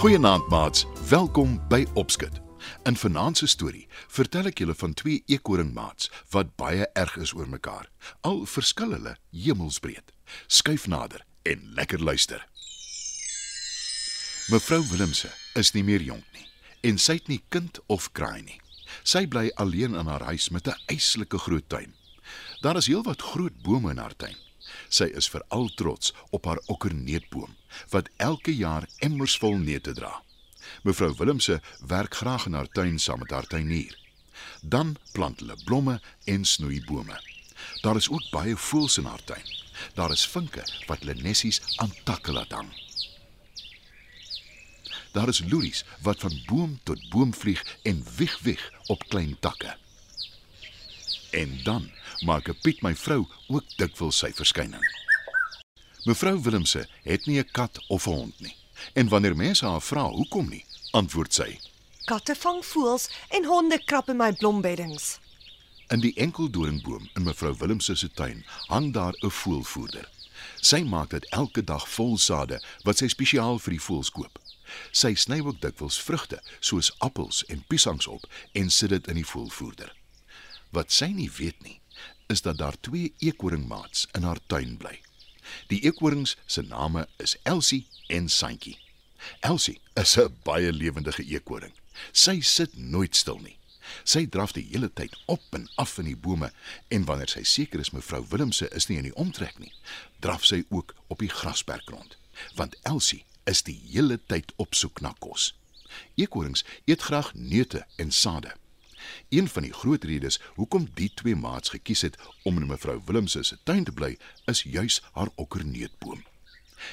Goeienaand maats, welkom by Opskud. In vanaand se storie vertel ek julle van twee eekoringmaats wat baie erg is oor mekaar. Al verskil hulle hemelsbreed. Skuif nader en lekker luister. Mevrou Willemse is nie meer jonk nie en sy het nie kind of kraai nie. Sy bly alleen in haar huis met 'n eislike groot tuin. Daar is heelwat groot bome in haar tuin. Sy is veral trots op haar okkerneutboom wat elke jaar emmers vol neute dra. Mevrou Willemse werk graag in haar tuin saam met haar tuinier. Dan plant hulle blomme en snoei bome. Daar is ook baie voëls in haar tuin. Daar is vinke wat hulle nessies aan takke laat hang. Daar is loeries wat van boom tot boom vlieg en wieg wieg op klein takke. En dan maak 'n Piet my vrou ook dikwels sy verskyning. Mevrou Willemse het nie 'n kat of 'n hond nie. En wanneer mense haar vra hoekom nie, antwoord sy: Katte vang voëls en honde krap in my blombeddings. In die enkeldoringboom in mevrou Willemse se tuin hang daar 'n voëlvoerder. Sy maak dit elke dag vol sade wat sy spesiaal vir die voëls koop. Sy sny ook dikwels vrugte soos appels en piesangs op en sit dit in die voëlvoerder. Wat sy nie weet nie, is dat daar twee eekoringmaats in haar tuin bly. Die eekorings se name is Elsie en Santjie. Elsie is 'n baie lewendige eekoring. Sy sit nooit stil nie. Sy draf die hele tyd op en af in die bome en wanneer sy seker is mevrou Willemse is nie in die omtrek nie, draf sy ook op die grasperk rond, want Elsie is die hele tyd op soek na kos. Eekorings eet graag neute en sade. Een van die groot redes hoekom die twee maats gekies het om in mevrou Willemse se tuin te bly, is juis haar okkerneutboom.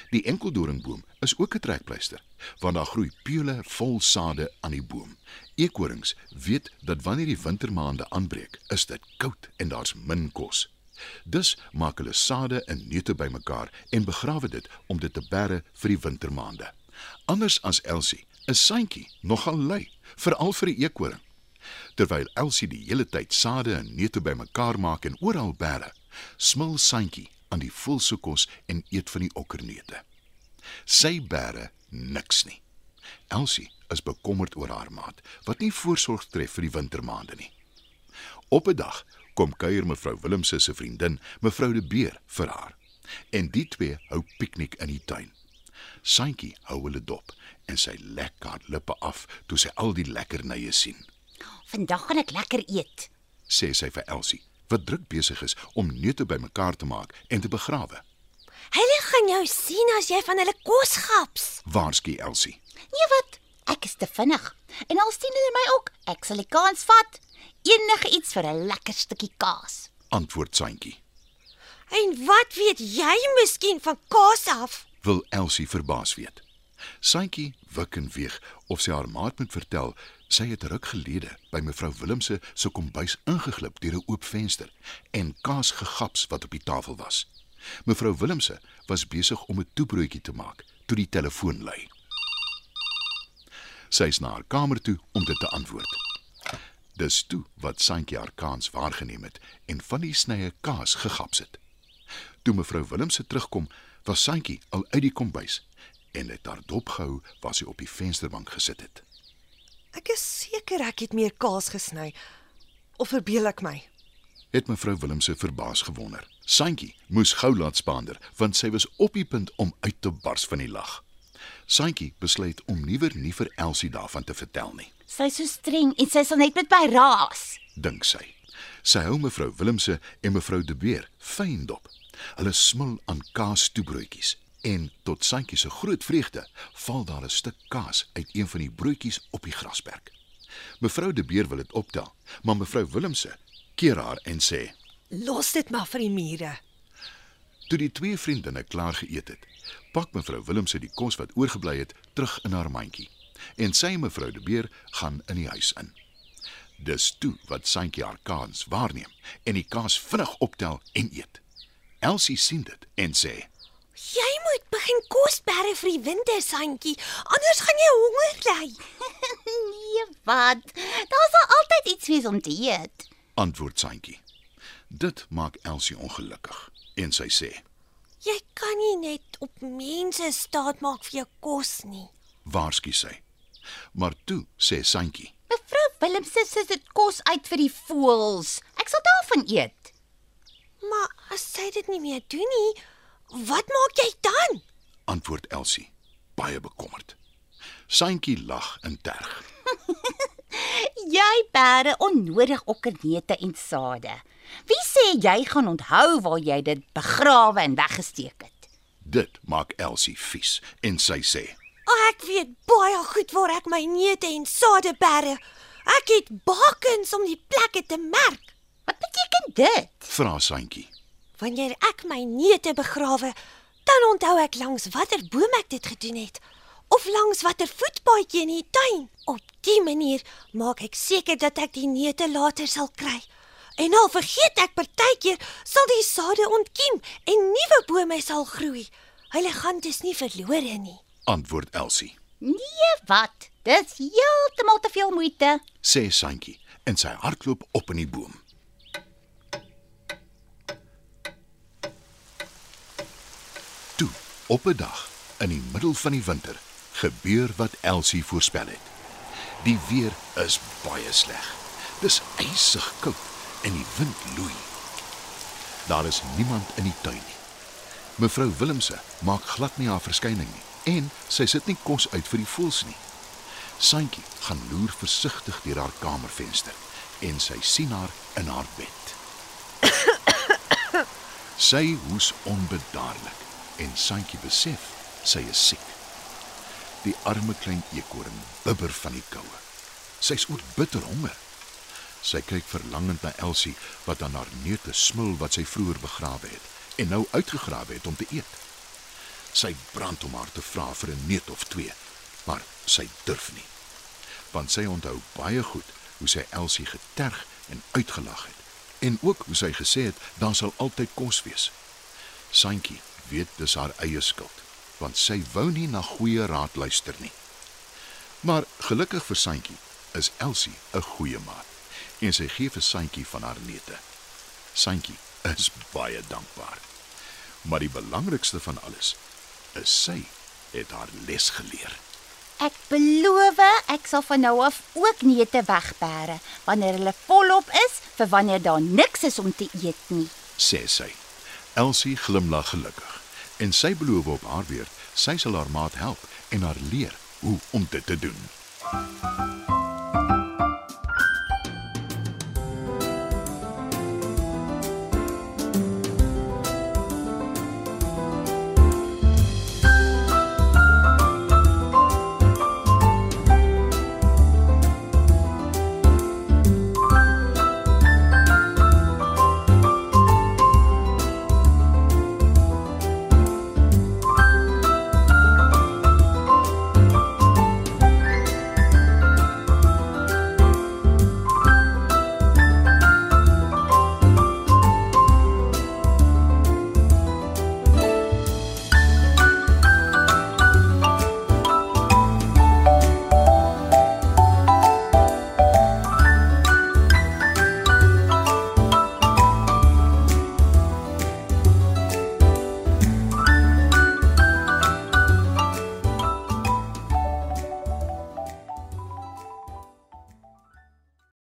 Die enkeldoringboom is ook 'n trekpleister, want daar groei peule vol sade aan die boom. Eekorings weet dat wanneer die wintermaande aanbreek, is dit koud en daar's min kos. Dus maak hulle sade en neute bymekaar en begrawe dit om dit te bære vir die wintermaande. Anders as Elsie, is Santjie nogal lui, veral vir 'n eekoring. Terwyl Elsie die hele tyd sade en neute bymekaar maak en oral bære, smil Santjie aan die voelse kos en eet van die okkerneute. Sy bære niks nie. Elsie is bekommerd oor haar maat wat nie voorsorg tref vir die wintermaande nie. Op 'n dag kom kuier mevrou Willemse se vriendin, mevrou De Beer vir haar. En die twee hou piknik in die tuin. Santjie hou hulle dop en sy lek haar lippe af toe sy al die lekkernye sien. Vandag gaan ek lekker eet. sê sy vir Elsie, wat druk besig is om neute bymekaar te maak en te begrawe. Hulle gaan jou sien as jy van hulle kos gaps. Waarsku Elsie. Nee wat? Ek is te vinnig. En al sien hulle my ook, ek sal die kans vat. Enige iets vir 'n lekker stukkie kaas. Antwoord Santjie. En wat weet jy miskien van kaas af? Wil Elsie verbaas weet. Santjie wik en weeg of sy haar maat moet vertel sy het ruk gelede by mevrou Willemse se kombuis ingeglip deur 'n oop venster en kaas gegaps wat op die tafel was. Mevrou Willemse was besig om 'n toebroodjie te maak toe die telefoon lui. Sy is na haar kamer toe om dit te antwoord. Dis toe wat Santjie haar kans waargeneem het en van die snye kaas gegaps het. Toe mevrou Willemse terugkom, was Santjie al uit die kombuis en het haar dop gehou waar sy op die vensterbank gesit het. Ek is seker ek het meer kaas gesny. Of verbeel ek my? Het mevrou Willemse verbaas gewonder. Santjie moes gou laat spaander want sy was op die punt om uit te bars van die lag. Santjie besluit om liewer nie vir Elsie daarvan te vertel nie, Sy's so streng en sy sal net met my raas. dink sy. Sy hou mevrou Willemse en mevrou De Beer fyn dop. Hulle smil aan kaas toebroodjies en tot Santjie se groot vreugde val daar 'n stuk kaas uit een van die broodjies op die grasperk. Mevrou De Beer wil dit optel, maar mevrou Willemse keer haar en sê: Los dit maar vir die mure. Toe die twee vriendinne klaar geëet het, pak mevrou Willemse die kos wat oorgebly het terug in haar mandjie en sy en mevrou De Beer gaan in die huis in. Dis toe wat Santjie haar kans waarneem en die kaas vinnig optel en eet. Elsie sien dit en sê: Jy moet begin kos bære vir die winter, Santjie, anders gaan jy honger ly. nee, wat? Daar sal altyd iets wees om te eet. Antwoord Santjie. Dit maak Elsie ongelukkig en sy sê: Jy kan nie net op mense staat maak vir jou kos nie. waarsku sy. Maar toe sê Santjie: Mevrou Willemse sê dit kos uit vir die voëls. Ek sal daarvan eet. Maar as sy dit nie meer doen nie, wat maak jy dan? antwoord Elsie, baie bekommerd. Santjie lag en terg. Jy bære onnodig okkerneute en sade. Wie sê jy gaan onthou waar jy dit begrawe en weggesteek het? Dit maak Elsie vies en sy sê: Oh, ek weet baie goed waar ek my neute en sade bære. Ek het bakens om die plekke te merk. Wat beteken dit? "Vra Santjie. Wanneer ek my neute begrawe, dan onthou ek langs watter boom ek dit gedoen het of langs watter voetpaadjie in die tuin. Op die manier maak ek seker dat ek die neute later sal kry. En al vergeet ek partykeer, sal die sade ontkiem en nuwe bome sal groei. Hulle gaan dus nie verlore nie. antwoord Elsie. Nee, wat? Dis heeltemal te veel moeite. Sê Santjie en sy hardloop op in die boom. Toe, op 'n dag in die middel van die winter, gebeur wat Elsie voorspel het. Die weer is baie sleg. Dis ysig koud en die wind loei. Daar is niemand in die tuin nie. Mevrou Willemse maak glad nie haar verskyning nie en sy sit nie kos uit vir die voëls nie. Santjie gaan loer versigtig deur haar kamervenster en sy sien haar in haar bed. sy hoes onbedaarlik en Santjie besef sy is siek. Die arme klein eekoring bibber van die koue. Sy's oor bitter honger. Sy kyk verlangend na Elsie wat aan haar neute smil wat sy vroeër begrawe het en nou uitgegrawe het om te eet. Sy brand om haar te vra vir 'n neut of twee, maar sy durf nie. Want sy onthou baie goed hoe sy Elsie geterg en uitgelag het en ook hoe sy gesê het daar sal altyd kos wees. Santjie weet dis haar eie skuld, want sy wou nie na goeie raad luister nie. Maar gelukkig vir Santjie is Elsie 'n goeie maat en sy gee vir Santjie van haar neute. Santjie is baie dankbaar. Maar die belangrikste van alles is sy het haar les geleer. Ek beloof ek sal van nou af ook neute wegbêre wanneer hulle volop is vir wanneer daar niks is om te eet nie. sê sy. Elsie glimlag gelukkig en sy beloof op haar beurt sy sal haar maat help en haar leer hoe om dit te doen.